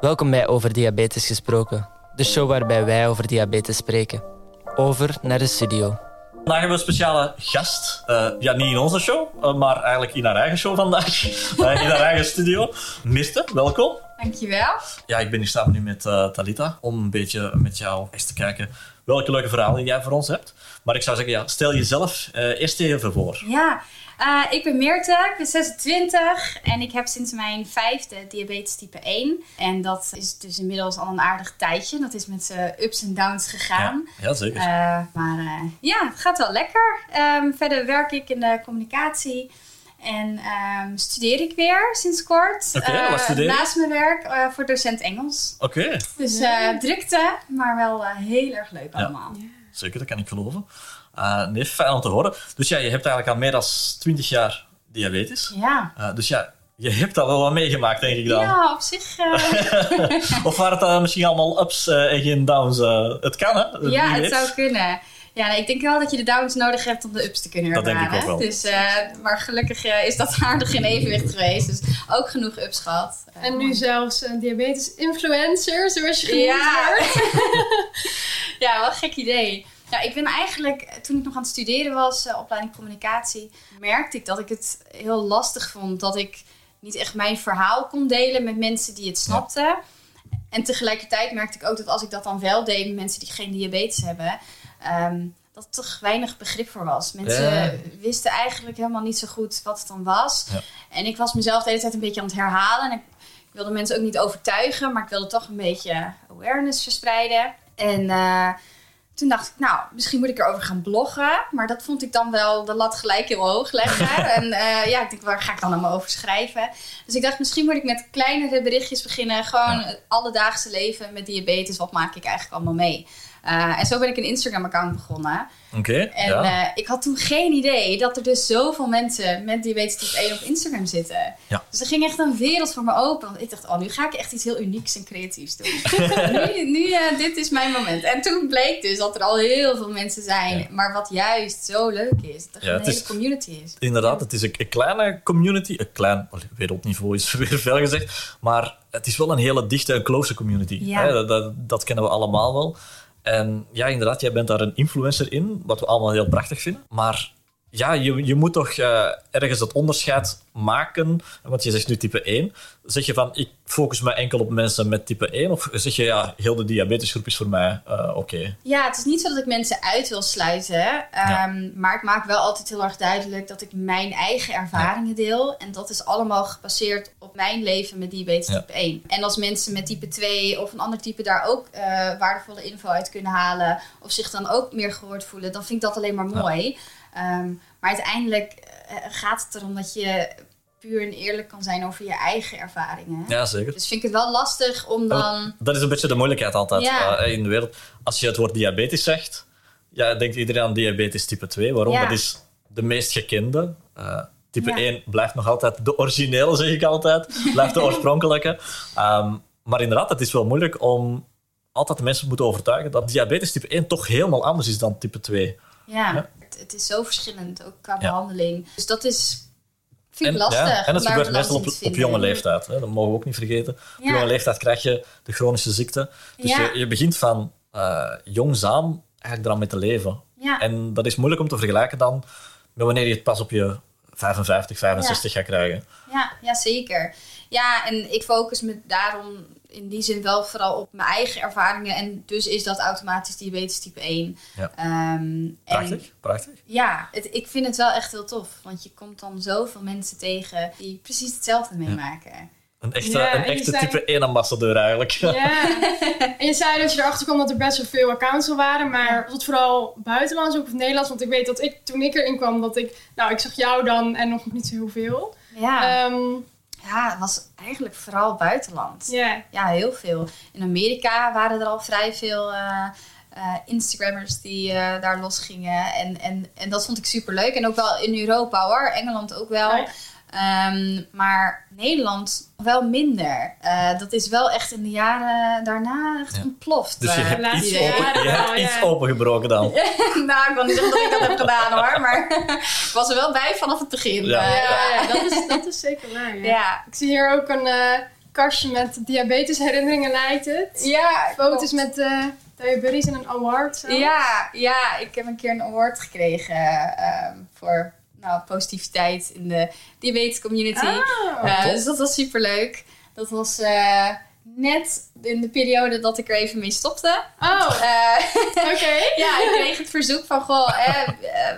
Welkom bij Over Diabetes Gesproken, de show waarbij wij over diabetes spreken. Over naar de studio. Vandaag hebben we een speciale gast. Uh, ja, niet in onze show, uh, maar eigenlijk in haar eigen show vandaag. Uh, in haar eigen studio. Mirte, welkom. Dankjewel. Ja, ik ben hier samen nu met Talita om een beetje met jou eens te kijken welke leuke verhalen jij voor ons hebt. Maar ik zou zeggen, ja, stel jezelf eerst even voor. Ja, uh, ik ben Meerte, ik ben 26 en ik heb sinds mijn vijfde diabetes type 1. En dat is dus inmiddels al een aardig tijdje. Dat is met zijn ups en downs gegaan. Ja, ja zeker. Uh, maar uh, ja, het gaat wel lekker. Um, verder werk ik in de communicatie. En um, studeer ik weer sinds kort. Okay, wat studeer je? Naast mijn werk voor docent Engels. Oké. Okay. Dus drukte, maar wel heel erg leuk allemaal. Ja. Zeker, dat kan ik geloven. Uh, nee, fijn om te horen. Dus ja, je hebt eigenlijk al meer dan 20 jaar diabetes. Ja. Uh, dus ja, je hebt al wel wat meegemaakt, denk ik dan. Ja, op zich. Uh... of waren het dan misschien allemaal ups en geen downs? het kan, hè? Ja, het zou kunnen. Ja, ik denk wel dat je de downs nodig hebt om de ups te kunnen ervaren. Dat denk ik ook wel. Dus, maar gelukkig is dat aardig in evenwicht geweest. Dus ook genoeg ups gehad. En nu zelfs een diabetes-influencer, zoals je genoemd ja. ja, wel een gek idee. Ja, ik ben eigenlijk, toen ik nog aan het studeren was, uh, opleiding communicatie, merkte ik dat ik het heel lastig vond dat ik niet echt mijn verhaal kon delen met mensen die het snapten. En tegelijkertijd merkte ik ook dat als ik dat dan wel deed met mensen die geen diabetes hebben, um, dat er toch weinig begrip voor was. Mensen wisten eigenlijk helemaal niet zo goed wat het dan was. Ja. En ik was mezelf de hele tijd een beetje aan het herhalen. En ik, ik, wilde mensen ook niet overtuigen, maar ik wilde toch een beetje awareness verspreiden. En uh, toen dacht ik, nou, misschien moet ik erover gaan bloggen. Maar dat vond ik dan wel de lat gelijk heel hoog leggen. en uh, ja, ik denk, waar ga ik dan allemaal over schrijven? Dus ik dacht, misschien moet ik met kleinere berichtjes beginnen. Gewoon het alledaagse leven met diabetes. Wat maak ik eigenlijk allemaal mee? Uh, en zo ben ik een Instagram-account begonnen. Oké. en ja. uh, ik had toen geen idee dat er dus zoveel mensen met diabetes type 1 op Instagram zitten. Ja. Dus er ging echt een wereld voor me open. Want ik dacht, oh, nu ga ik echt iets heel unieks en creatiefs doen. nu, nu uh, dit is mijn moment. En toen bleek dus dat er al heel veel mensen zijn. Ja. Maar wat juist zo leuk is, dat er een hele is, community is. Inderdaad, het is een, een kleine community. Een klein, wereldniveau is weer veel gezegd. Maar het is wel een hele dichte en close community. Ja. Hè? Dat, dat, dat kennen we allemaal wel. En ja, inderdaad, jij bent daar een influencer in, wat we allemaal heel prachtig vinden. Maar ja, je, je moet toch uh, ergens het onderscheid maken. Want je zegt nu type 1. Zeg je van, ik focus me enkel op mensen met type 1? Of zeg je, ja, heel de diabetesgroep is voor mij uh, oké? Okay. Ja, het is niet zo dat ik mensen uit wil sluiten. Um, ja. Maar ik maak wel altijd heel erg duidelijk dat ik mijn eigen ervaringen ja. deel. En dat is allemaal gebaseerd op mijn leven met diabetes type 1. En als mensen met type 2 of een ander type daar ook uh, waardevolle info uit kunnen halen... of zich dan ook meer gehoord voelen, dan vind ik dat alleen maar mooi... Um, maar uiteindelijk uh, gaat het erom dat je puur en eerlijk kan zijn over je eigen ervaringen. Ja, zeker. Dus vind ik het wel lastig om dan... Dat is een beetje de moeilijkheid altijd ja. uh, in de wereld. Als je het woord diabetes zegt, ja, denkt iedereen aan diabetes type 2. Waarom? Ja. Dat is de meest gekende. Uh, type 1 blijft nog altijd de originele, zeg ik altijd. Blijft de oorspronkelijke. Um, maar inderdaad, het is wel moeilijk om altijd de mensen moeten overtuigen dat diabetes type 1 toch helemaal anders is dan type 2. Ja, ja. Het, het, is zo verschillend, ook qua behandeling. Dus dat is, vind ik en, lastig. Ja, en dat gebeurt meestal op, op, jonge leeftijd. Hè? Dat mogen we ook niet vergeten. Op jonge leeftijd krijg je de chronische ziekte. Dus je, je, begint van uh, jongzaam eigenlijk eraan mee te leven. En dat is moeilijk om te vergelijken dan met wanneer je het pas op je 55, 65 gaat krijgen. Ja, ja, zeker. Ja, en ik focus me daarom in die zin wel vooral op mijn eigen ervaringen. En dus is dat automatisch diabetes type 1. Ja. Um, prachtig, en, prachtig. Ja, het, ik vind het wel echt heel tof. Want je komt dan zoveel mensen tegen die precies hetzelfde meemaken. Ja. Een echte, ja, een echte zei... type 1 ambassadeur eigenlijk. Ja, en je zei dat je erachter kwam dat er best wel veel accounts al waren. Maar was het vooral buitenlands ook of Nederlands? Want ik weet dat ik toen ik erin kwam, dat ik... Nou, ik zag jou dan en nog niet zo heel veel. Ja. Um, ja, het was eigenlijk vooral buitenland. Yeah. Ja, heel veel. In Amerika waren er al vrij veel uh, uh, Instagrammers die uh, daar losgingen. En, en, en dat vond ik super leuk. En ook wel in Europa hoor. Engeland ook wel. Oh ja. Um, maar Nederland wel minder. Uh, dat is wel echt in de jaren daarna echt ja. ontploft. Dus je hebt, iets, open, je hebt iets opengebroken dan? nou, ik wil niet zeggen dat ik dat heb gedaan hoor. Maar ik was er wel bij vanaf het begin. Ja, ja, dat, is, dat is zeker waar. Ja. Ik zie hier ook een kastje met diabetesherinneringen lijkt het. Ja, Foto's met uh, diabetes en een award. Zo. Ja, ja, ik heb een keer een award gekregen uh, voor nou, positiviteit in de diabetes community. Oh, uh, dus dat was super leuk. Dat was uh, net in de periode dat ik er even mee stopte. Oh, Uh, oké. ja, ik kreeg het verzoek van, goh, hè,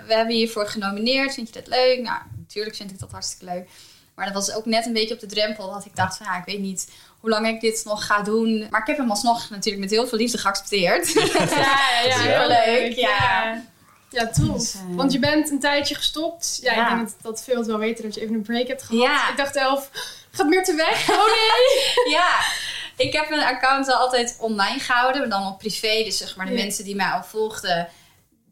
we hebben je hiervoor genomineerd. Vind je dat leuk? Nou, natuurlijk vind ik dat hartstikke leuk. Maar dat was ook net een beetje op de drempel dat ik dacht van, ja, ik weet niet hoe lang ik dit nog ga doen. Maar ik heb hem alsnog natuurlijk met heel veel liefde geaccepteerd. Ja, ja, ja, Heel leuk, ja. Ja. Tof. Dus, eh, Want je bent een tijdje gestopt. Ja, Ja. ik denk dat, dat veel het wel weten dat je even een break hebt gehad. Ja. Ik dacht zelf, gaat meer te weg? Oh nee! ja, ik heb mijn account wel altijd online gehouden, maar dan op privé. Dus zeg maar de Ja. mensen die mij al volgden,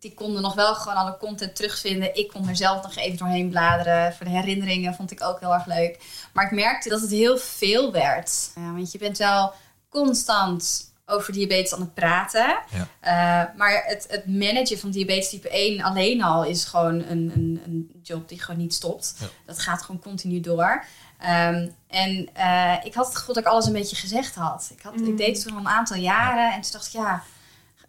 die konden nog wel gewoon alle content terugvinden. Ik kon er zelf nog even doorheen bladeren. Voor de herinneringen vond ik ook heel erg leuk. Maar ik merkte dat het heel veel werd. Ja, want je bent wel constant over diabetes aan het praten. Ja. Eh, maar het, het managen van diabetes type 1 alleen al is gewoon een, een, een job die gewoon niet stopt. Ja. Dat gaat gewoon continu door. Ehm, en eh, ik had het gevoel dat ik alles een beetje gezegd had. Ik, had, Mm. ik deed het toen al een aantal jaren en toen dacht ik, ja,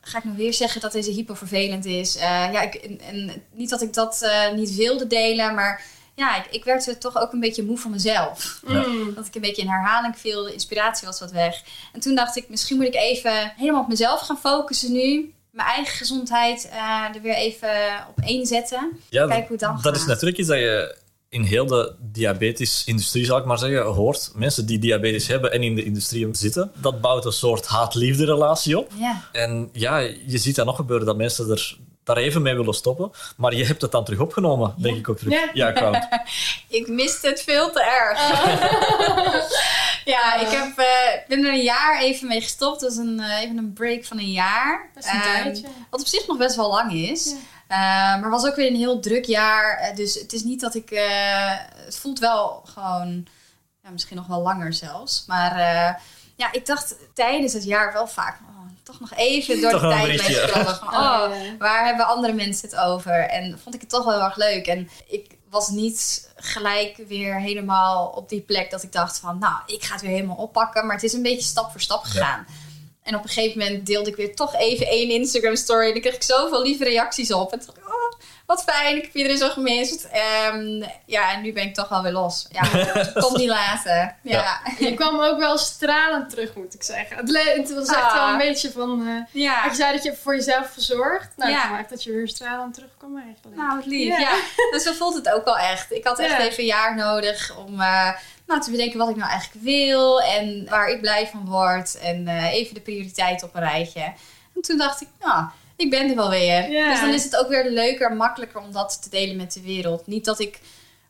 ga ik nou weer zeggen dat deze hypo vervelend is? Eh, ja, ik, en, en niet dat ik dat eh, niet wilde delen, maar ja, ik, ik werd er toch ook een beetje moe van mezelf. Ja. Dat ik een beetje in herhaling viel, de inspiratie was wat weg. En toen dacht ik, misschien moet ik even helemaal op mezelf gaan focussen nu. Mijn eigen gezondheid eh, er weer even op één zetten. Ja, Kijk hoe het dan dat gaat. is natuurlijk iets dat je in heel de diabetes-industrie, zal ik maar zeggen, hoort. Mensen die diabetes hebben en in de industrie zitten. Dat bouwt een soort haat-liefde relatie op. Ja. En ja, je ziet dat nog gebeuren dat mensen er daar even mee willen stoppen. Maar je hebt het dan terug opgenomen, denk ik ook terug. Ja. Ik miste het veel te erg. ja, ik heb, eh, ik ben er een jaar even mee gestopt. Dat is een, eh, even een break van een jaar. Dat is een Ehm, tijdje. Wat op zich nog best wel lang is. Ja. Eh, maar was ook weer een heel druk jaar. Eh, dus het is niet dat ik... eh, het voelt wel gewoon... Ja, misschien nog wel langer zelfs. Maar eh, ja, ik dacht tijdens het jaar wel vaak... Toch nog even door Toch de tijd scrollen. Van, Oh, oh, waar hebben andere mensen het over? En vond ik het toch wel heel erg leuk. En ik was niet gelijk weer helemaal op die plek dat ik dacht van... Nou, ik ga het weer helemaal oppakken. Maar het is een beetje stap voor stap gegaan. En op een gegeven moment deelde ik weer toch even één Instagram story. En dan kreeg ik zoveel lieve reacties op. En toen dacht ik, oh, wat fijn, ik heb iedereen zo gemist. Ehm, ja, en nu ben ik toch wel weer los. Ja, kom niet laten. Ja. Je kwam ook wel stralend terug, moet ik zeggen. Het, was echt Ah. wel een beetje van... eh Ja. je zei dat je voor jezelf verzorgd. Nou, Ja. ik maakt dat je weer stralend terugkwam eigenlijk. Nou, wat lief. Ja. Ja. Dus zo voelt het ook wel echt. Ik had echt even een jaar nodig om eh, nou, te bedenken wat ik nou eigenlijk wil. En waar ik blij van word. En eh, even de prioriteiten op een rijtje. En toen dacht ik, nou, ik ben er wel weer. Dus dan is het ook weer leuker en makkelijker om dat te delen met de wereld. Niet dat ik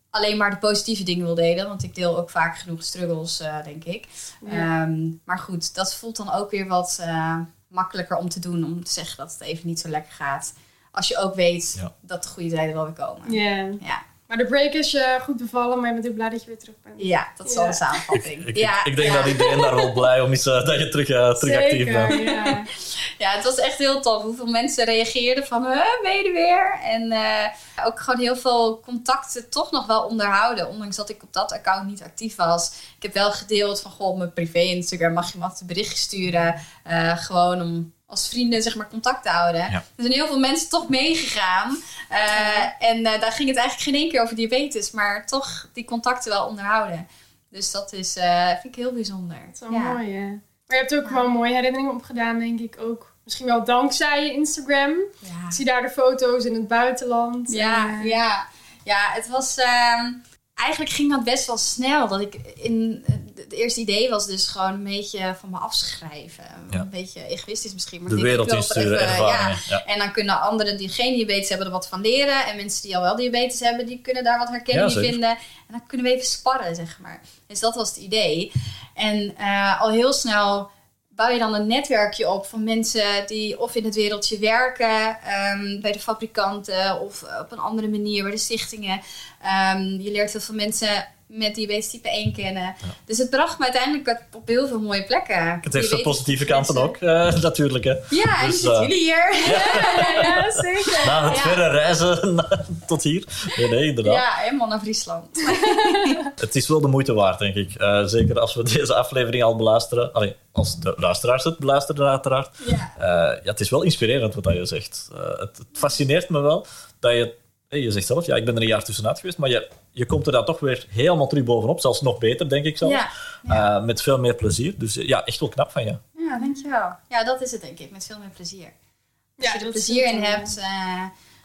alleen maar de positieve dingen wil delen. Want ik deel ook vaak genoeg struggles, eh, denk ik. Ehm, maar goed, dat voelt dan ook weer wat eh, makkelijker om te doen. Om te zeggen dat het even niet zo lekker gaat. Als je ook weet Ja. dat de goede tijden wel weer komen. Ja. Ja, Maar de break is je goed bevallen, maar je bent ook blij dat je weer terug bent. ja dat is wel Ja. de samenvatting. Ik, ja, ik, ik denk ja. dat iedereen daar wel blij om is eh, dat je terug, eh, terug actief bent. ja. ja, het was echt heel tof. Hoeveel mensen reageerden van, huh, ben je er weer? En eh, ook gewoon heel veel contacten toch nog wel onderhouden. Ondanks dat ik op dat account niet actief was. Ik heb wel gedeeld van, goh, op mijn privé Instagram mag je wat berichtjes sturen. Eh, gewoon om als vrienden zeg maar contact te houden. Ja. Er zijn heel veel mensen toch meegegaan. Eh, en eh, daar ging het eigenlijk geen één keer over diabetes. Maar toch die contacten wel onderhouden. Dus dat is, eh, vind ik heel bijzonder. Dat is wel Ja. mooi, hè? Maar je hebt ook wel mooie herinneringen opgedaan, denk ik ook. Misschien wel dankzij je Instagram. Ja. Ik zie daar de foto's in het buitenland. Ja, En, ja. ja, het was. ehm, eigenlijk ging dat best wel snel. Dat ik in. Het eerste idee was dus gewoon een beetje van me afschrijven. Ja. Een beetje egoïstisch misschien. Maar De wereld insturen, even- ervaringen. Ja. En dan kunnen anderen die geen diabetes hebben er wat van leren. En mensen die al wel diabetes hebben, die kunnen daar wat herkenning in vinden. En dan kunnen we even sparren, zeg maar. Dus dat was het idee. En eh, al heel snel bouw je dan een netwerkje op van mensen die of in het wereldje werken, ehm, bij de fabrikanten of op een andere manier bij de stichtingen. Ehm, je leert heel veel mensen met diabetes type 1 kennen. Dus het bracht me uiteindelijk op heel veel mooie plekken. Het heeft zijn positieve kanten ook, eh, natuurlijk. Hè. Ja, en Dus, zitten eh, jullie hier. Ja, ja, zeker. Na het verre reizen tot hier. Nee, nee, inderdaad. Ja, helemaal naar Friesland. Het is wel de moeite waard, denk ik. Eh, zeker als we deze aflevering al beluisteren. Allee, als de luisteraars het beluisteren, uiteraard. Ja. Ja, het is wel inspirerend wat dat je zegt. Het, het fascineert me wel dat je... Je zegt zelf, ja, ik ben er een jaar tussenuit geweest, maar je, je komt er dan toch weer helemaal terug bovenop. Zelfs nog beter, denk ik zelf. Ja, ja. Eh, met veel meer plezier. Dus eh, ja, echt wel knap van je. ja, dankjewel. Ja, dat is het denk ik, met veel meer plezier. Als Ja, je er plezier in dan, hebt, eh,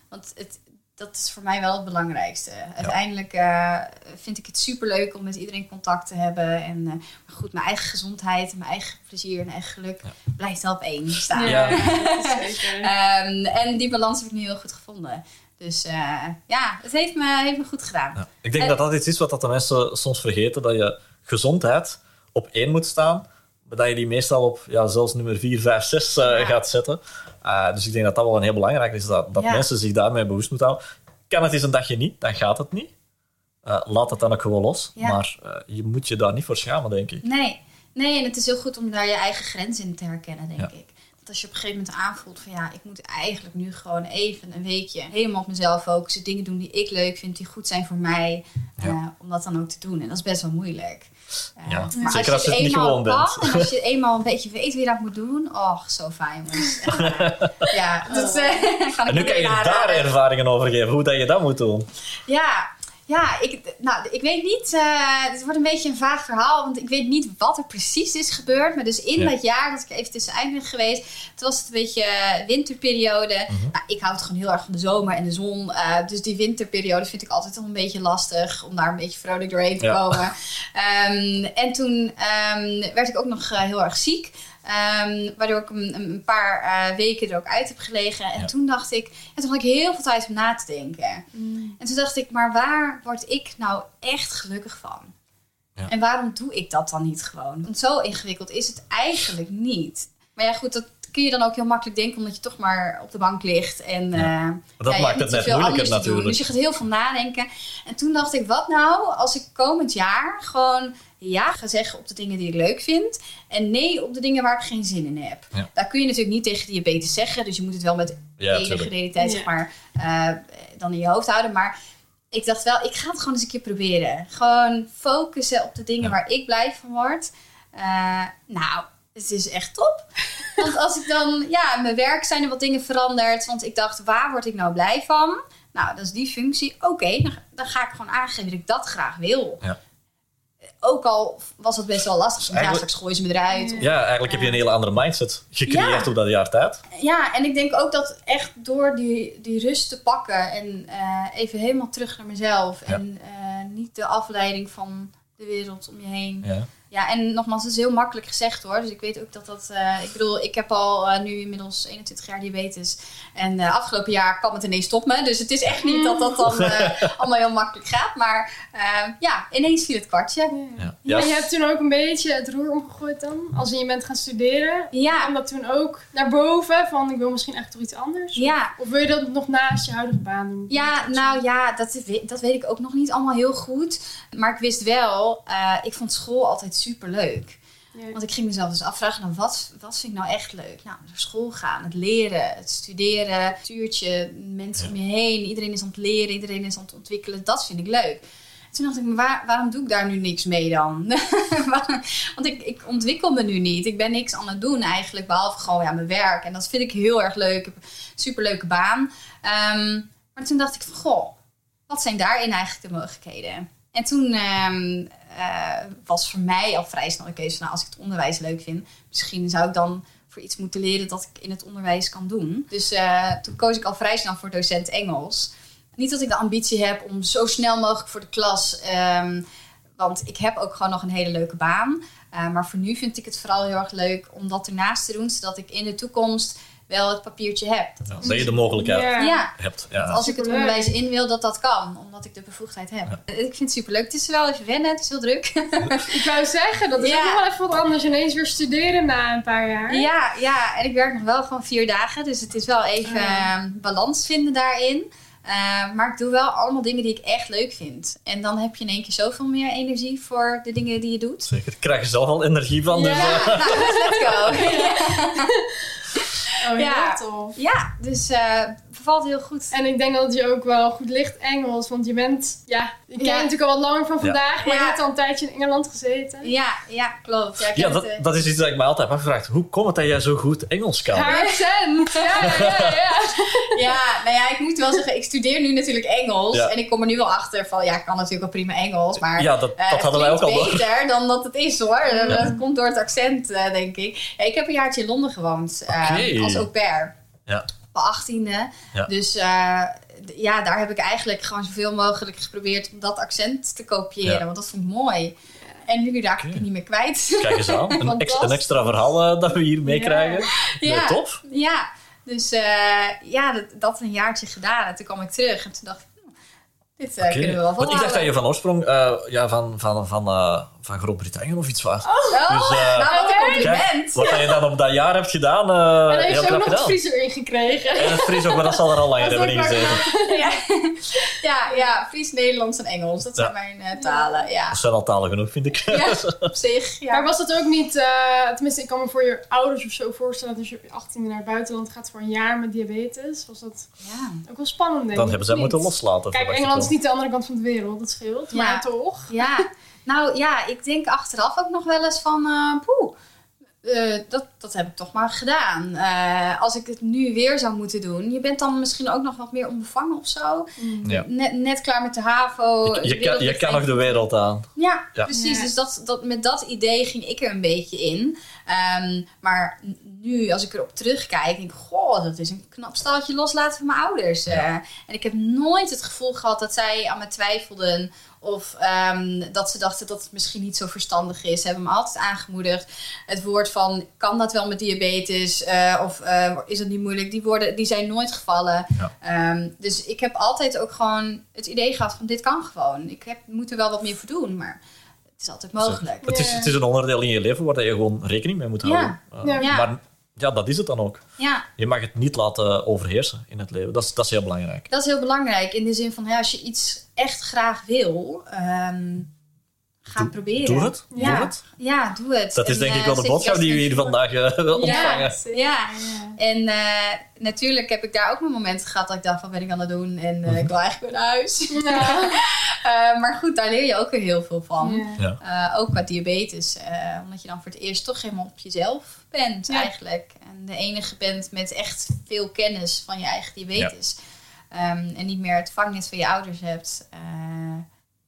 want het, dat is voor mij wel het belangrijkste. Uiteindelijk eh, vind ik het superleuk om met iedereen contact te hebben. En eh, maar goed, mijn eigen gezondheid, en mijn eigen plezier en eigen geluk blijft wel op één staan. Ja. zeker. Ehm, en die balans heb ik nu heel goed gevonden. Dus eh, ja, het heeft me, heeft me goed gedaan. Ja. Ik denk En- dat dat iets is wat dat de mensen soms vergeten. Dat je gezondheid op één moet staan. Maar dat je die meestal op ja, zelfs nummer 4, 5, 6 eh, Ja. gaat zetten. Uh, dus ik denk dat dat wel een heel belangrijk is. Dat, dat Ja. mensen zich daarmee bewust moeten houden. Kan het eens een dagje niet, dan gaat het niet. Uh, laat het dan ook gewoon los. Maar je moet je daar niet voor schamen, denk ik. Nee. nee, en het is heel goed om daar je eigen grens in te herkennen, denk ik. Dat als je op een gegeven moment aanvoelt van ja, ik moet eigenlijk nu gewoon even een weekje helemaal op mezelf focussen. Dingen doen die ik leuk vind, die goed zijn voor mij. Ja. eh, om dat dan ook te doen. En dat is best wel moeilijk. Eh, Ja, maar zeker als je het niet eenmaal gewoon bent. kan En als je eenmaal een beetje weet hoe je dat moet doen. Oh, zo fijn jongens. Echt ja, dat eh, kan ik En nu kan je daar ervaringen over geven, hoe dat je dat moet doen. Ja, ja ik, nou, ik weet niet. eh, het wordt een beetje een vaag verhaal, want ik weet niet wat er precies is gebeurd. Maar dus in Ja. dat jaar dat ik even tussenuit ben geweest, toen was het een beetje eh, winterperiode. Mhm. nou, ik houd gewoon heel erg van de zomer en de zon. eh, dus die winterperiode vind ik altijd wel een beetje lastig om daar een beetje vrolijk doorheen te Ja. komen. Ehm, en toen ehm, werd ik ook nog heel erg ziek. Ehm, waardoor ik een, een paar eh, weken er ook uit heb gelegen. En Ja. toen dacht ik, en toen had ik heel veel tijd om na te denken. En toen dacht ik, maar waar word ik nou echt gelukkig van? Ja. En waarom doe ik dat dan niet gewoon? Want zo ingewikkeld is het eigenlijk niet. Maar ja, goed, dat kun je dan ook heel makkelijk denken, omdat je toch maar op de bank ligt. En Ja. eh, Dat ja, maakt het net moeilijker anders te doen. natuurlijk. Dus je gaat heel veel nadenken. En toen dacht ik, wat nou als ik komend jaar gewoon ja ga zeggen op de dingen die ik leuk vind. En nee op de dingen waar ik geen zin in heb. Ja. Daar kun je natuurlijk niet tegen diabetes zeggen. Dus je moet het wel met Ja, enige tuurlijk. realiteit Ja. zeg maar, eh, dan in je hoofd houden. Maar ik dacht wel, ik ga het gewoon eens een keer proberen. Gewoon focussen op de dingen Ja. waar ik blij van word. Eh, nou, het is echt top. Want als ik dan, ja, in mijn werk zijn er wat dingen veranderd. Want ik dacht, waar word ik nou blij van? Nou, dat is die functie. Oké, dan, dan ga ik gewoon aangeven dat ik dat graag wil. Ja. Ook al was het best wel lastig. Want ja, eigenlijk- straks gooien ze me eruit. Of- Ja, eigenlijk heb je een hele andere mindset gecreëerd Ja. op dat jaar tijd. Ja, en ik denk ook dat echt door die, die rust te pakken en eh, even helemaal terug naar mezelf. Ja. En eh, niet de afleiding van de wereld om je heen. Ja. Ja, en nogmaals, het is heel makkelijk gezegd hoor. Dus ik weet ook dat dat. eh, ik bedoel, ik heb al eh, nu inmiddels 21 jaar diabetes. En eh, afgelopen jaar kwam het ineens tot me. Dus het is echt niet dat dat dan eh, allemaal heel makkelijk gaat. Maar ja, ineens viel het kwartje. Ja. Ja, Ja. je hebt toen ook een beetje het roer omgegooid dan, als je bent gaan studeren. Ja. Kwam dat toen ook naar boven, van ik wil misschien echt toch iets anders? Ja, Of wil je dat nog naast je huidige baan doen? Ja, nou ja, dat, weet- dat weet ik ook nog niet allemaal heel goed. Maar ik wist wel, eh, ik vond school altijd super leuk. Ja. Want ik ging mezelf dus afvragen, nou, wat, wat vind ik nou echt leuk? Nou, naar school gaan, het leren, het studeren, het stuurtje, mensen om je heen. Iedereen is aan het leren, iedereen is aan het ontwikkelen. Dat vind ik leuk. Toen dacht ik, maar waar- waarom doe ik daar nu niks mee dan? Want ik, ik ontwikkel me nu niet. Ik ben niks aan het doen eigenlijk, behalve gewoon ja, mijn werk. En dat vind ik heel erg leuk. Ik heb een superleuke baan. Ehm, maar toen dacht ik van, goh, wat zijn daarin eigenlijk de mogelijkheden? En toen ehm, eh, was voor mij al vrij snel de keuze nou, als ik het onderwijs leuk vind, misschien zou ik dan voor iets moeten leren dat ik in het onderwijs kan doen. Dus eh, toen koos ik al vrij snel voor docent Engels. Niet dat ik de ambitie heb om zo snel mogelijk voor de klas. ehm, want ik heb ook gewoon nog een hele leuke baan. Eh, maar voor nu vind ik het vooral heel erg leuk om dat ernaast te doen. Zodat ik in de toekomst wel het papiertje heb. Dat Ja, als- dat je de mogelijkheid Ja. ja, hebt. Ja. als ik het onderwijs in wil, dat dat kan. Omdat ik de bevoegdheid heb. Ik vind het superleuk. Het is wel even wennen. Het is heel druk. Ik wou zeggen, dat is Ja. ook nog wel even wat anders. Ineens weer studeren na een paar jaar. Ja, ja, en ik werk nog wel gewoon vier dagen. Dus het is wel even Ja. eh, balans vinden daarin. Eh, maar ik doe wel allemaal dingen die ik echt leuk vind. En dan heb je in één keer zoveel meer energie voor de dingen die je doet. Zeker. Ik krijg er zelf al energie van. Dus, Ja, eh, nou, dus let's go. Oh, Ja. tof. ja, dus eh bevalt heel goed. En ik denk dat het je ook wel goed ligt Engels, want je bent, ja, ik ken Ja. je natuurlijk al wat langer van vandaag, maar Ja. je hebt al een tijdje in Engeland gezeten. Ja, ja, klopt. Ja, dat, het, eh, dat is iets dat ik me altijd heb afgevraagd. Hoe komt het dat jij zo goed Engels kan? Haar accent! Ja, ja, ja. Ja, nou ja, ik moet wel zeggen, ik studeer nu natuurlijk Engels. Ja. En ik kom er nu wel achter van, ja, ik kan natuurlijk wel prima Engels. Maar Ja, dat, eh, dat hadden wij ook al beter dan dat het is hoor. Dat komt door het accent, eh, denk ik. Ja, ik heb een jaartje in Londen gewoond eh, als au pair. Ja. Mijn 18e. Ja. Dus eh, ja, daar heb ik eigenlijk gewoon zoveel mogelijk geprobeerd om dat accent te kopiëren. Ja. Want dat vond ik mooi. En nu raak ik het niet meer kwijt. Kijk eens aan. Een, ex- Fantastisch. een extra verhaal eh, dat we hier meekrijgen. Ja. Nee, tof. Ja, dus eh, ja, dat, dat een jaartje gedaan. En toen kwam ik terug en toen dacht ik, hm, dit kunnen we wel Want ik dacht dat volhouden. je van oorsprong ja, van, van, van, van Groot-Brittannië of iets was. Oh, Dus, eh, nou, wat een Kijk. Wat je dan op dat jaar hebt gedaan, eh En dan heeft heel ze ook nog het. Fries erin gekregen. En het Fries ook, maar dat zal er al langer hebben ingezeten. ja. ja, ja, Fries, Nederlands en Engels. Dat zijn Ja. mijn eh, talen. Ja. Dat zijn al talen genoeg, vind ik. ja, op zich. Ja. Maar was dat ook niet, eh, tenminste ik kan me voor je ouders of zo voorstellen dat als je op je 18e naar het buitenland gaat voor een jaar met diabetes, was dat ja. ook wel spannend denk ik. Dan hebben ze het moeten loslaten. Kijk, Engeland is niet de andere kant van de wereld, dat scheelt, Ja. maar toch. Ja, nou ja, ik denk achteraf ook nog wel eens van, eh poeh, eh, dat, dat heb ik toch maar gedaan. Eh, als ik het nu weer zou moeten doen, je bent dan misschien ook nog wat meer onbevangen of zo. Ja. Net, net klaar met de HAVO. Je, je, kan, je kan nog de wereld aan. Ja, Ja. precies. Ja. Dus dat, dat, met dat idee ging ik er een beetje in. Ehm, maar nu, als ik erop terugkijk, denk ik... Goh, dat is een knap staltje loslaten van mijn ouders. eh. en ik heb nooit het gevoel gehad dat zij aan me twijfelden... Of ehm, dat ze dachten dat het misschien niet zo verstandig is. Ze hebben me altijd aangemoedigd. Het woord van, kan dat wel met diabetes? Eh, of eh, is dat niet moeilijk? Die woorden die zijn nooit gevallen. Ja. Ehm, dus ik heb altijd ook gewoon het idee gehad van, dit kan gewoon. Ik heb, moet er wel wat meer voor doen, maar het is altijd mogelijk. Het is, het is een onderdeel in je leven waar je gewoon rekening mee moet houden. Ja. Uh, Ja. Ja. Maar ja, dat is het dan ook. Ja, Je mag het niet laten overheersen in het leven. Dat is, dat is heel belangrijk. dat is heel belangrijk. In de zin van, ja, als je iets echt graag wil, ehm, ga het proberen. Doe het. Ja. Doe het. Ja, doe het. Dat is En, denk ik eh, wel de boodschap die we hier vandaag eh, ontvangen. Ja. Ja. En eh, natuurlijk heb ik daar ook mijn momenten gehad dat ik dacht, wat ben ik aan het doen? En eh, ik wil eigenlijk weer naar huis. Ja. Eh, maar goed, daar leer je ook weer heel veel van. Ja. Eh, ook qua diabetes. eh, omdat je dan voor het eerst toch helemaal op jezelf bent Ja. eigenlijk. En de enige bent met echt veel kennis van je eigen diabetes. Ehm, en niet meer het vangnet van je ouders hebt.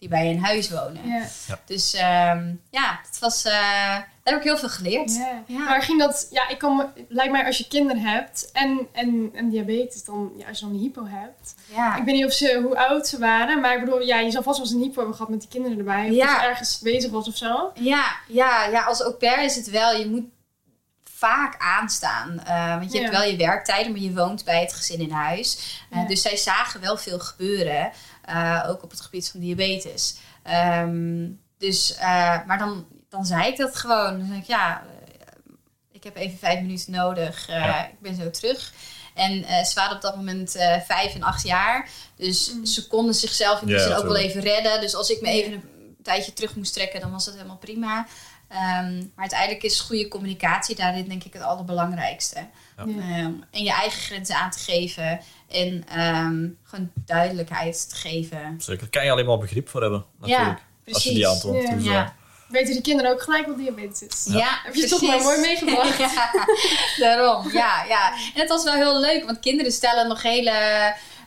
Die bij je in huis wonen. Ja. Dus ehm, ja, het was, eh, daar heb ik heel veel geleerd. Ja. Ja. Maar ging dat, ja, ik kan lijkt mij als je kinderen hebt en, en, en diabetes, dan, ja, als je dan een hypo hebt. Ja. Ik weet niet of ze, hoe oud ze waren, maar ik bedoel, ja, je zal vast wel eens een hypo hebben gehad met die kinderen erbij. Of Ja. dat je ergens bezig was of zo. Ja, ja, ja, als au pair is het wel, je moet vaak aanstaan. Eh, want je Ja. hebt wel je werktijden, maar je woont bij het gezin in huis. Eh, Ja. Dus zij zagen wel veel gebeuren, eh, ook op het gebied van diabetes. Ehm, dus, eh, maar dan, dan zei ik dat gewoon. Dan zei ik, ja, ik heb even vijf minuten nodig. Eh, Ja. Ik ben zo terug. En eh, ze waren op dat moment eh, vijf en acht jaar. Dus Mm. ze konden zichzelf in die Ja, zin ook wel even redden. Dus als ik me even een tijdje terug moest trekken, dan was dat helemaal prima. Ehm, maar uiteindelijk is goede communicatie daarin denk ik het allerbelangrijkste. Ja. Ehm, en je eigen grenzen aan te geven. En ehm, gewoon duidelijkheid te geven. Zeker. Kan je alleen maar begrip voor hebben, natuurlijk. Ja, als precies. je die aantoont. Ja. Ja. Weten die kinderen ook gelijk wat diabetes is? Ja, Heb je toch maar mooi meegebracht. ja, daarom. Ja, ja. En het was wel heel leuk, want kinderen stellen nog hele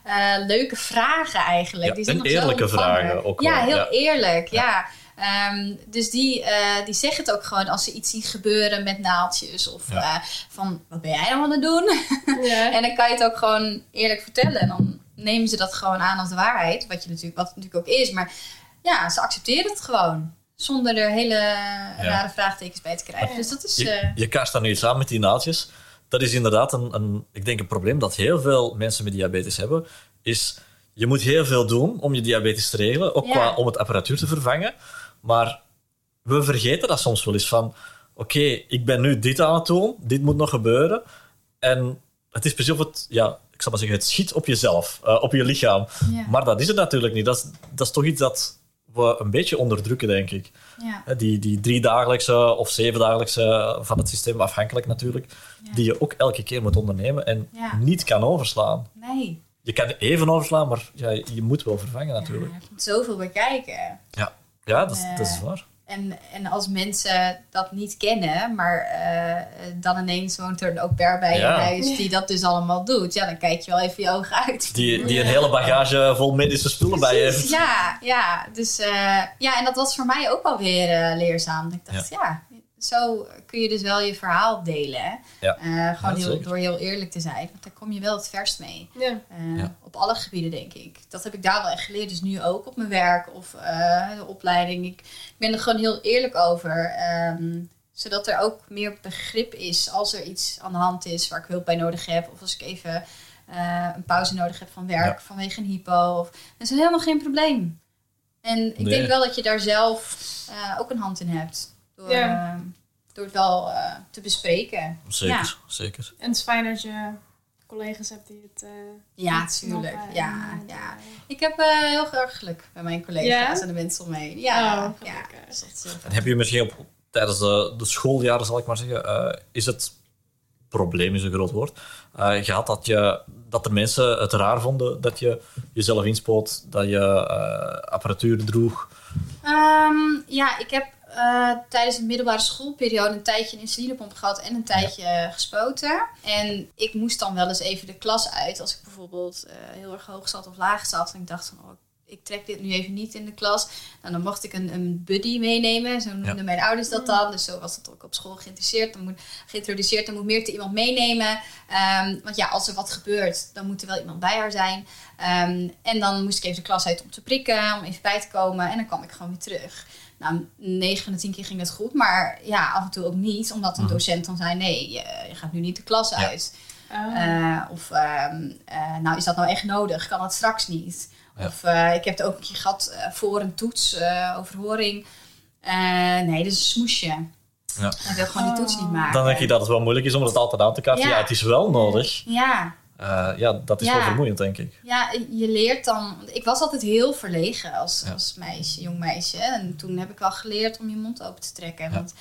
eh, leuke vragen eigenlijk. Ja, die zijn en nog eerlijke vragen ook Ja, wel, heel ja. eerlijk. Ja. Ehm, dus die, eh, die zeggen het ook gewoon als ze iets zien gebeuren met naaldjes. Of Ja. eh, van, wat ben jij nou aan het doen? Ja. En dan kan je het ook gewoon eerlijk vertellen. En dan nemen ze dat gewoon aan als de waarheid. Wat, je natuurlijk, wat het natuurlijk ook is. Maar ja, ze accepteren het gewoon. Zonder er hele rare vraagtekens bij te krijgen. Ja. Dus dat is... Je, eh, je kaast dan nu iets aan met die naaldjes. Dat is inderdaad een, een, ik denk een probleem dat heel veel mensen met diabetes hebben. Is je moet heel veel doen om je diabetes te regelen. Ook Ja. qua om het apparatuur te vervangen. Maar we vergeten dat soms wel eens van... Oké, ik ben nu dit aan het doen. Dit moet nog gebeuren. En het is precies of het... Ja, ik zal maar zeggen, het schiet op jezelf, eh, op je lichaam. Ja. Maar dat is het natuurlijk niet. Dat is, dat is toch iets dat we een beetje onderdrukken, denk ik. Ja. Die, die drie dagelijkse of zeven dagelijkse van het systeem, afhankelijk natuurlijk, Ja. die je ook elke keer moet ondernemen en niet kan overslaan. Nee. Je kan even overslaan, maar ja, je moet wel vervangen natuurlijk. Ja, er komt zoveel bij kijken. Ja, ja dat, is, Eh, dat is waar. En, en als mensen dat niet kennen, maar eh, dan ineens woont er een au pair bij Ja. je huis die dat dus allemaal doet, ja, dan kijk je wel even je ogen uit. Die, die een hele bagage vol medische spullen bij heeft. Ja, ja. Dus, eh, ja, en dat was voor mij ook wel weer eh, leerzaam. Ik dacht, ja. Zo kun je dus wel je verhaal delen. hè. Ja. Eh, gewoon Ja, heel, door heel eerlijk te zijn. Want daar kom je wel het verst mee. Ja. Eh, Ja. Op alle gebieden, denk ik. Dat heb ik daar wel echt geleerd. Dus nu ook op mijn werk of eh, de opleiding. Ik, ik ben er gewoon heel eerlijk over. ehm, zodat er ook meer begrip is als er iets aan de hand is waar ik hulp bij nodig heb. Of als ik even eh, een pauze nodig heb van werk Ja. vanwege een hypo. Of, dat is helemaal geen probleem. En ik Nee. denk wel dat je daar zelf eh, ook een hand in hebt. Door, Ja. eh, door het wel eh, te bespreken. Zeker, Ja. zeker. En het is fijn dat je collega's hebt die het. eh, Ja, snappen tuurlijk. en, Ja, ja. Ik heb eh, heel erg geluk bij mijn collega's en de mensen om me heen. Ja, Oh, ja. Dus dat En heb je misschien op, tijdens de, de schooljaren, zal ik maar zeggen, eh, is het probleem is een groot woord, eh, gehad dat, je, dat de mensen het raar vonden dat je jezelf inspoot, dat je eh, apparatuur droeg. Ehm, ja, ik heb eh, tijdens de middelbare schoolperiode een tijdje een insulinepomp gehad en een tijdje gespoten. En ik moest dan wel eens even de klas uit als ik bijvoorbeeld eh, heel erg hoog zat of laag zat. En ik dacht van, oh, ik trek dit nu even niet in de klas. Nou, dan mocht ik een, een buddy meenemen. Zo noemden Ja. mijn ouders dat dan. Dus zo was dat ook op school geïnteresseerd. Dan moet, geïntroduceerd. Dan moet Meerte iemand meenemen. Ehm, want ja, als er wat gebeurt, dan moet er wel iemand bij haar zijn. Ehm, en dan moest ik even de klas uit om te prikken, om even bij te komen. En dan kwam ik gewoon weer terug. Nou, 9 van de 10 keer ging dat goed. Maar ja, af en toe ook niet. Omdat een Mhm. docent dan zei, nee, je, je gaat nu niet de klas Ja. uit. oh. Eh, of, ehm, eh, nou, is dat nou echt nodig? Kan dat straks niet? Ja. Of eh, ik heb het ook een keer gehad eh, voor een toets, eh, overhoring. Eh, nee, dat is een smoesje. Ja. Hij wil gewoon die toets niet maken. Dan denk ik dat het wel moeilijk is om het altijd aan te kaarten. Ja, Ja. het is wel nodig. Ja, Eh, ja, dat is Ja. wel vermoeiend, denk ik. ja, je leert dan... Ik was altijd heel verlegen als, Ja. als meisje, jong meisje. En toen heb ik wel geleerd om je mond open te trekken. Ja. Want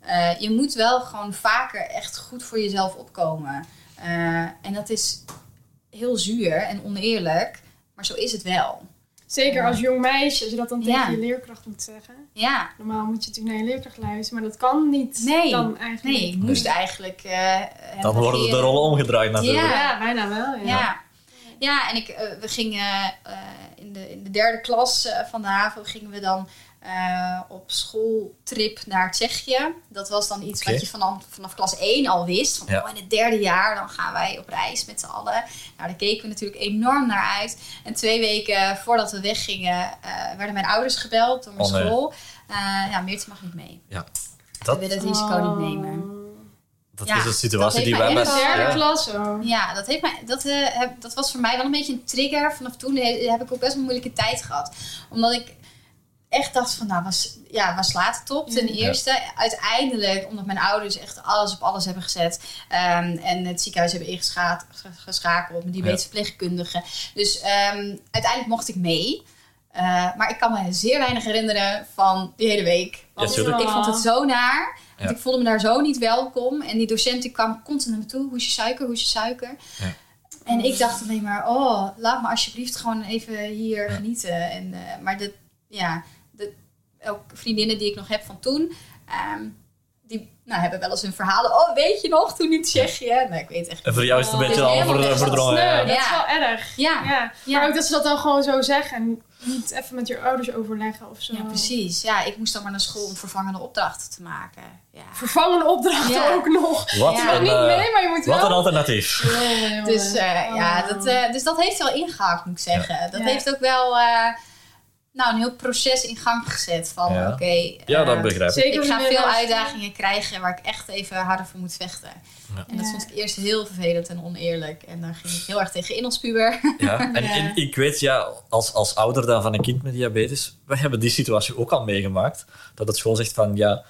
eh, je moet wel gewoon vaker echt goed voor jezelf opkomen. Eh, en dat is heel zuur en oneerlijk. Maar zo is het wel. Zeker als jong meisje, als je dat dan tegen Ja. je leerkracht moet zeggen. Ja, Normaal moet je natuurlijk naar je leerkracht luisteren, maar dat kan niet Nee. dan eigenlijk. nee, ik moest eigenlijk... eh, Dan worden de rollen omgedraaid natuurlijk. Ja. Ja, bijna wel. Ja. Ja. Ja, en ik, eh, we gingen eh, in, de, in de derde klas van de HAVO gingen we dan eh, op schooltrip naar Tsjechië. Dat was dan iets wat je vanaf, vanaf klas 1 al wist. Van, Ja. oh, in het derde jaar dan gaan wij op reis met z'n allen. Nou, daar keken we natuurlijk enorm naar uit. En twee weken voordat we weggingen eh, werden mijn ouders gebeld door mijn Oh, nee. school. Eh, ja, Meertje mag niet mee. Dat, we willen het risico Oh. niet nemen. dat Ja, is een situatie die wij best... Derde ja. klas, oh. Ja, dat, heeft mij, dat, eh, heb, dat was voor mij wel een beetje een trigger. Vanaf toen he- heb ik ook best wel een moeilijke tijd gehad. Omdat ik echt dacht van, nou, was, ja, waar slaat het op? Ten Ja. eerste, uiteindelijk, omdat mijn ouders echt alles op alles hebben gezet. ehm, en het ziekenhuis hebben ingeschakeld met die Ja. verpleegkundige. Dus ehm, uiteindelijk mocht ik mee. Eh, maar ik kan me zeer weinig herinneren van die hele week. Want ik vond het zo naar. Want Ja. ik voelde me daar zo niet welkom. En die docent die kwam constant naar me toe. Hoe is je suiker? Hoe is je suiker? Ja. En ik dacht alleen maar, oh, laat me alsjeblieft gewoon even hier Ja. genieten. En, eh, maar dat, ja, ook vriendinnen die ik nog heb van toen, ehm, die nou, hebben wel eens hun verhalen. Oh, weet je nog, toen in Tsjechië? Nee, ik weet echt En voor jou is het een Oh, beetje al verdrongen. Ja. dat is wel erg. Ja. Ja. Ja. Maar ook dat ze dat dan gewoon zo zeggen en niet even met je ouders overleggen of zo. Ja, precies. Ja, ik moest dan maar naar school om vervangende opdrachten te maken. Ja. Vervangende opdrachten Ja. ook nog. Wat, Ja. een, Niet eh, mee, maar je moet wat wel. een alternatief. Dus, eh, ja, Oh. dat, eh, dus dat heeft wel ingehakt, moet ik zeggen. Dat Ja. heeft ook wel eh, nou, een heel proces in gang gezet. Van Ja. oké, Ja, dat eh, begrijp ik. Ga veel uitdagingen krijgen waar ik echt even harder voor moet vechten. Ja. En dat vond ik eerst heel vervelend en oneerlijk. En daar ging ik heel erg tegen in als puber. Ja. En, Ja. en ik weet, ja, als, als ouder dan van een kind met diabetes, wij hebben die situatie ook al meegemaakt. Dat het school zegt van, ja,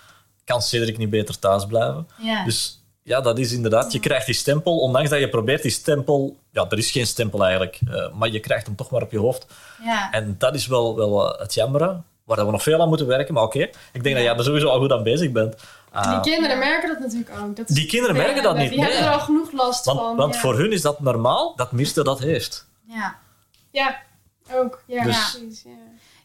kan Cedric niet beter thuis blijven? Ja. Dus ja, dat is inderdaad, je krijgt die stempel, ondanks dat je probeert die stempel ja, er is geen stempel eigenlijk, eh, maar je krijgt hem toch maar op je hoofd. Ja. En dat is wel, wel eh, het jammeren, waar we nog veel aan moeten werken. Maar oké, ik denk dat jij er sowieso al goed aan bezig bent. Ah, Die kinderen merken dat natuurlijk ook. Dat Die kinderen merken dat niet, Die nee. hebben er al genoeg last want van. want ja. voor hun is dat normaal dat Mirte dat heeft. ja. Ja, ook. Ja, Dus- precies. Ja.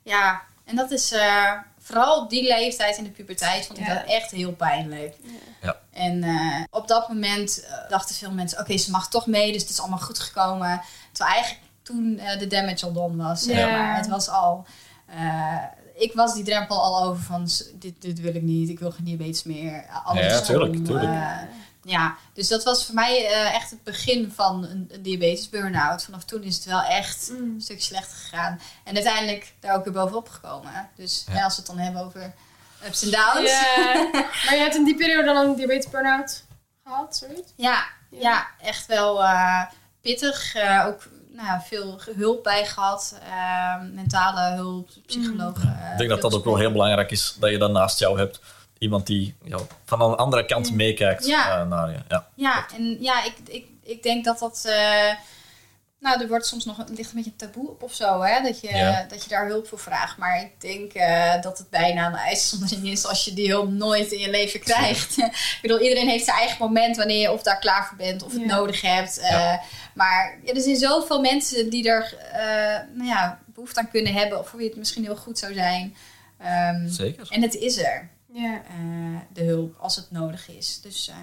Ja, en dat is eh, vooral op die leeftijd in de puberteit vond ik Ja. dat echt heel pijnlijk. Ja. En eh, op dat moment eh, dachten veel mensen, oké, ze mag toch mee, dus het is allemaal goed gekomen. Terwijl eigenlijk toen eh, de damage al done was. zeg Ja. maar. Het was al... eh, ik was die drempel al over van, dit, dit wil ik niet, ik wil geen diabetes meer. Alles Ja, tuurlijk, stom, tuurlijk. eh, ja, dus dat was voor mij eh, echt het begin van een, een diabetes burn-out. Vanaf toen is het wel echt Mm. een stuk slechter gegaan. En uiteindelijk daar ook weer bovenop gekomen. Dus Ja. als we het dan hebben over ups en downs. Ja. maar je hebt in die periode dan een diabetes burn-out gehad, zoiets? Ja, Ja. ja, echt wel eh, pittig. Eh, ook nou, ja, veel hulp bij gehad. Eh, mentale hulp, psychologen. Ik denk dat dat ook wel heel belangrijk is, dat je dan naast jou hebt iemand die ja, van een andere kant meekijkt Ja. eh, naar je. Ja. Ja, en ja, ik, ik, ik denk dat dat... eh, nou, er wordt soms nog een, ligt een beetje een taboe op of zo, hè? Dat je, Ja. dat je daar hulp voor vraagt. Maar ik denk eh, dat het bijna een uitzondering is als je die hulp nooit in je leven krijgt. ik bedoel, iedereen heeft zijn eigen moment wanneer je of daar klaar voor bent of het nodig hebt. Eh, Ja. maar ja, er zijn zoveel mensen die er eh, nou ja, behoefte aan kunnen hebben. Of voor wie het misschien heel goed zou zijn. Ehm, Zeker. en het is er, Ja. eh, de hulp, als het nodig is. Dus... eh,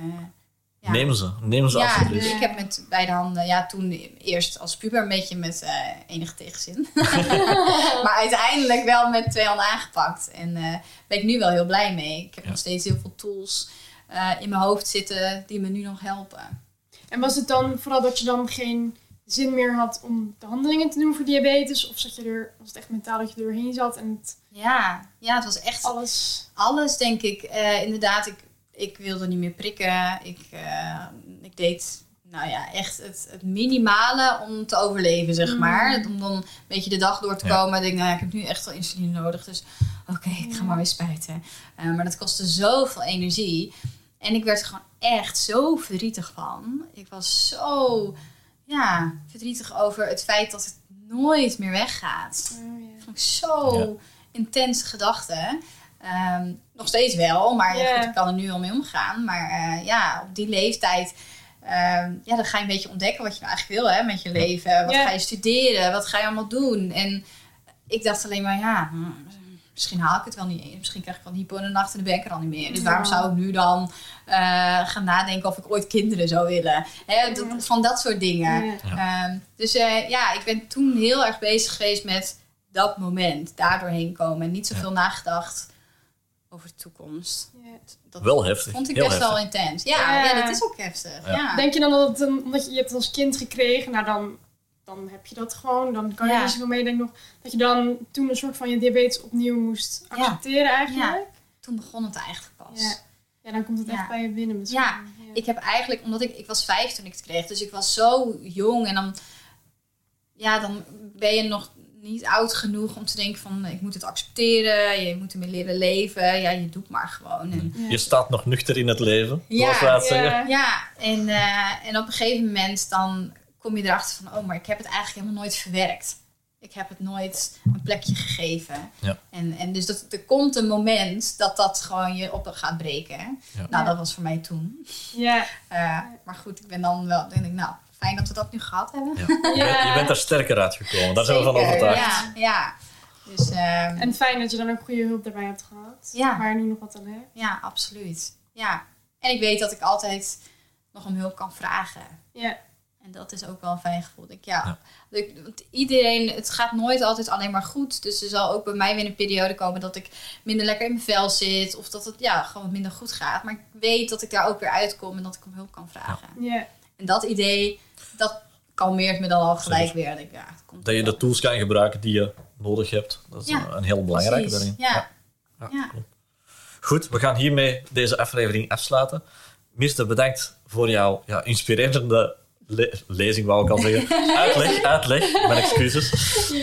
ja. Neem ze, neem ze Ja, alsjeblieft. ik heb met beide handen, ja, toen eerst als puber een beetje met eh, enige tegenzin. maar uiteindelijk wel met twee handen aangepakt. En eh ben ik nu wel heel blij mee. Ik heb Ja. nog steeds heel veel tools eh, in mijn hoofd zitten die me nu nog helpen. En was het dan vooral dat je dan geen zin meer had om de handelingen te doen voor diabetes? Of zat je er, was het echt mentaal dat je er doorheen zat en het, Ja, ja, het was echt alles... alles, denk ik. Eh, inderdaad, ik, ik wilde niet meer prikken. Ik, eh, ik deed nou ja, echt het, het minimale om te overleven, zeg Mm. maar. Om dan een beetje de dag door te Ja. komen. Ik denk, nou ja, ik heb nu echt wel insuline nodig. Dus oké, ik ga maar weer spuiten. Eh, maar dat kostte zoveel energie. En ik werd er gewoon echt zo verdrietig van. Ik was zo ja, verdrietig over het feit dat het nooit meer weggaat Oh, ja. vond ik zo Ja. intense gedachten. Ehm, nog steeds wel, maar goed, ik kan er nu wel mee omgaan. Maar eh, ja, op die leeftijd, ehm, ja, dan ga je een beetje ontdekken wat je nou eigenlijk wil hè, met je leven. Wat ga je studeren? Wat ga je allemaal doen? En ik dacht alleen maar, ja, hm, misschien haal ik het wel niet eens. Misschien krijg ik wel een hypo in de nacht en dan ben ik er al niet meer. Dus Ja. waarom zou ik nu dan eh, gaan nadenken of ik ooit kinderen zou willen? Hè, dat- Ja. van dat soort dingen. Ja. Ehm, dus eh, ja, ik ben toen heel erg bezig geweest met dat moment, daar doorheen komen. En niet zoveel nagedacht over de toekomst. Ja. Dat Wel heftig. vond ik heel best heftig. wel intens. Ja, ja. Ja. dat is ook heftig. Ja. Ja. Denk je dan dat het omdat je, je hebt het als kind gekregen, nou dan, dan heb je dat gewoon, dan kan je Ja. er niet zoveel mee. Denk nog dat je dan toen een soort van je diabetes opnieuw moest accepteren eigenlijk. Toen begon het eigenlijk pas. Ja. Ja, dan komt het echt bij je binnen misschien. Ja, Ik heb eigenlijk, omdat ik, ik was vijf toen ik het kreeg, dus ik was zo jong en dan, ja, dan ben je nog niet oud genoeg om te denken van ik moet het accepteren, je moet ermee leren leven. Ja, je doet maar gewoon. En, Ja. Je staat nog nuchter in het leven, Ja, zoals wij het zeggen. Ja. Ja, en, eh, en op een gegeven moment dan kom je erachter van, oh, maar ik heb het eigenlijk helemaal nooit verwerkt. Ik heb het nooit een plekje gegeven. Ja. En, en dus dat, er komt een moment dat dat gewoon je op gaat breken. Ja. Nou, dat was voor mij toen. Ja. Eh, maar goed, ik ben dan wel, denk ik, nou, fijn dat we dat nu gehad hebben. Ja. Je bent er sterker uitgekomen, daar zijn we van overtuigd. Ja, ja. Dus ehm, En fijn dat je dan ook goede hulp daarbij hebt gehad. Ja. Waar je nu nog wat aan hebt. ja, absoluut. Ja. En ik weet dat ik altijd nog om hulp kan vragen. Ja. En dat is ook wel een fijn gevoel. Ik, ja, Ja. Ik- want iedereen, het gaat nooit altijd alleen maar goed. Dus er zal ook bij mij weer een periode komen dat ik minder lekker in mijn vel zit. Of dat het ja, gewoon minder goed gaat. Maar ik weet dat ik daar ook weer uitkom en dat ik om hulp kan vragen. Ja. En dat idee, dat kalmeert me dan al gelijk Zeker. weer. Dat, ik, ja, het komt Dat je de tools kan gebruiken die je nodig hebt. Dat is Ja, een, een heel belangrijke Precies, daarin. Ja. Ja. Goed, we gaan hiermee deze aflevering afsluiten. Mirte, bedankt voor jouw ja, inspirerende le- lezing, wou ik al zeggen. Uitleg, uitleg, mijn excuses.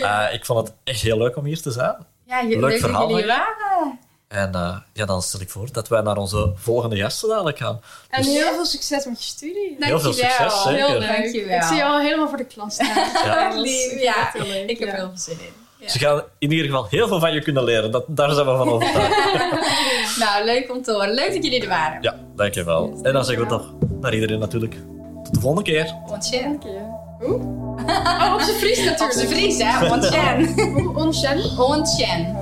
Eh, ik vond het echt heel leuk om hier te zijn. Ja, je, Leuk leuk, verhaal, dat jullie waren. En eh, ja, dan stel ik voor dat wij naar onze volgende gasten dadelijk gaan. En Dus- heel veel succes met je studie. Heel veel Dankjewel. succes, zeker. Heel. Dankjewel. Ik zie je al helemaal voor de klas staan. Ja. Is- ik Ja, heb ja. er heel veel zin in. Ja. Ze gaan in ieder geval heel veel van je kunnen leren. Dat, daar zijn we van overtuigd. Nou, leuk om te horen. Leuk dat jullie er waren. Ja, dankjewel. En dan zeggen we toch naar iedereen natuurlijk. De volgende keer. Hoe? Oh, op zijn Fries Op natuurlijk. zijn Fries, hè? Hoe? Onchen? Onchen.